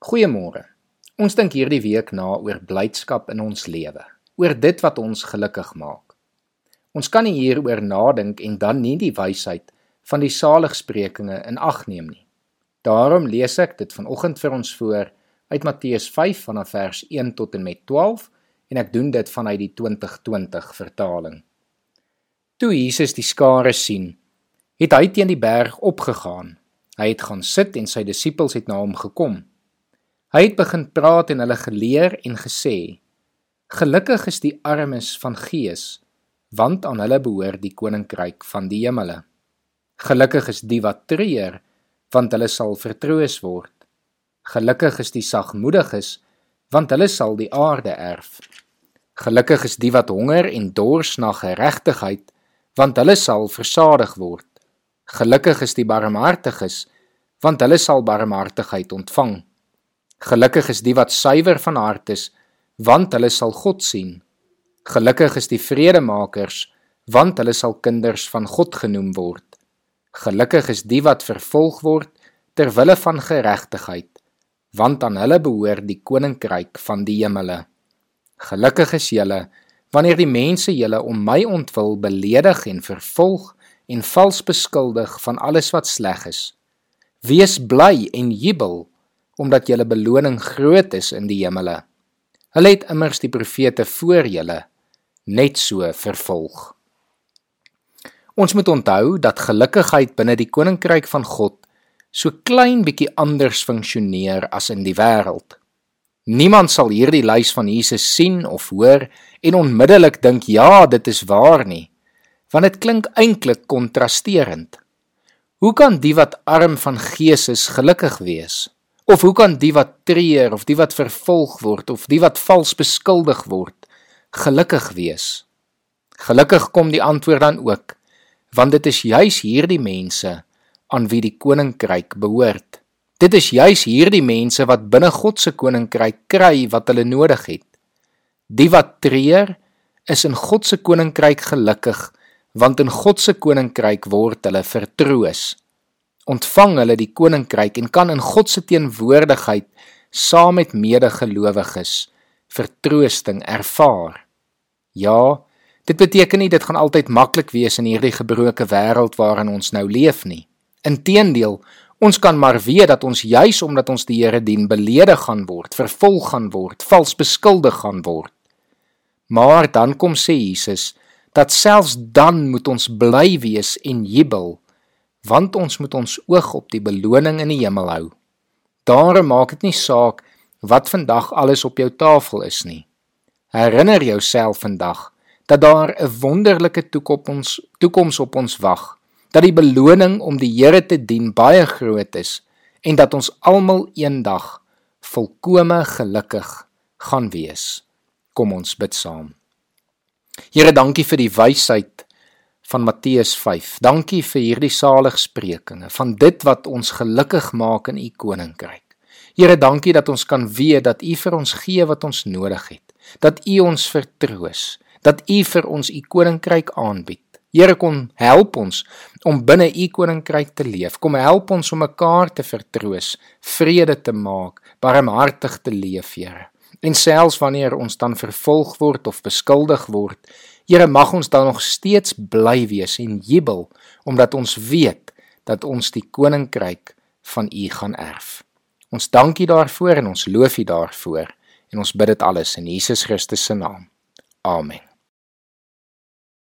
Goeiemôre. Ons dink hierdie week na oor blydskap in ons lewe, oor dit wat ons gelukkig maak. Ons kan nie hieroor nadink en dan nie die wysheid van die saligsprekinge in ag neem nie. Daarom lees ek dit vanoggend vir ons voor uit Matteus 5 vanaf vers 1 tot en met 12 en ek doen dit vanuit die 2020 vertaling. Toe Jesus die skare sien, het hy teen die berg opgegaan. Hy het gaan sit en sy disippels het na hom gekom. Hy het begin praat en hulle geleer en gesê: Gelukkig is die armes van gees, want aan hulle behoort die koninkryk van die hemele. Gelukkig is die wat treur, want hulle sal vertroos word. Gelukkig is die sagmoediges, want hulle sal die aarde erf. Gelukkig is die wat honger en dors na geregtigheid, want hulle sal versadig word. Gelukkig is die barmhartiges, want hulle sal barmhartigheid ontvang. Gelukkig is die wat suiwer van hart is, want hulle sal God sien. Gelukkig is die vredemakers, want hulle sal kinders van God genoem word. Gelukkig is die wat vervolg word ter wille van geregtigheid, want aan hulle behoort die koninkryk van die hemele. Gelukkig is julle wanneer die mense julle om my ontwil beledig en vervolg en vals beskuldig van alles wat sleg is. Wees bly en jubel omdat julle beloning groot is in die hemele. Hulle het immers die profete voor julle net so vervolg. Ons moet onthou dat gelukkigheid binne die koninkryk van God so klein bietjie anders funksioneer as in die wêreld. Niemand sal hierdie lys van Jesus sien of hoor en onmiddellik dink ja, dit is waar nie, want dit klink eintlik kontrasterend. Hoe kan die wat arm van gees is gelukkig wees? Of hoe kan die wat treur of die wat vervolg word of die wat vals beskuldig word gelukkig wees? Gelukkig kom die antwoord dan ook, want dit is juis hierdie mense aan wie die koninkryk behoort. Dit is juis hierdie mense wat binne God se koninkryk kry wat hulle nodig het. Die wat treur is in God se koninkryk gelukkig, want in God se koninkryk word hulle vertroos ontvang hulle die koninkryk en kan in God se teenwoordigheid saam met medegelowiges vertroosting ervaar. Ja, dit beteken nie dit gaan altyd maklik wees in hierdie gebroke wêreld waarin ons nou leef nie. Inteendeel, ons kan maar weet dat ons juis omdat ons die Here dien, beledig gaan word, vervolg gaan word, vals beskuldig gaan word. Maar dan kom sê Jesus dat selfs dan moet ons bly wees en jubel want ons moet ons oog op die beloning in die hemel hou. Daarom maak dit nie saak wat vandag alles op jou tafel is nie. Herinner jouself vandag dat daar 'n wonderlike toekoms toekoms op ons wag, dat die beloning om die Here te dien baie groot is en dat ons almal eendag volkome gelukkig gaan wees. Kom ons bid saam. Here, dankie vir die wysheid van Matteus 5. Dankie vir hierdie saligsprekinge van dit wat ons gelukkig maak in u koninkryk. Here, dankie dat ons kan weet dat u vir ons gee wat ons nodig het. Dat u ons vertroos, dat u vir ons u koninkryk aanbied. Here kom help ons om binne u koninkryk te leef. Kom help ons om mekaar te vertroos, vrede te maak, barmhartig te leef, Here. En selfs wanneer ons dan vervolg word of beskuldig word, Here mag ons dan nog steeds bly wees en jubel omdat ons weet dat ons die koninkryk van U gaan erf. Ons dank U daarvoor en ons loof U daarvoor en ons bid dit alles in Jesus Christus se naam. Amen.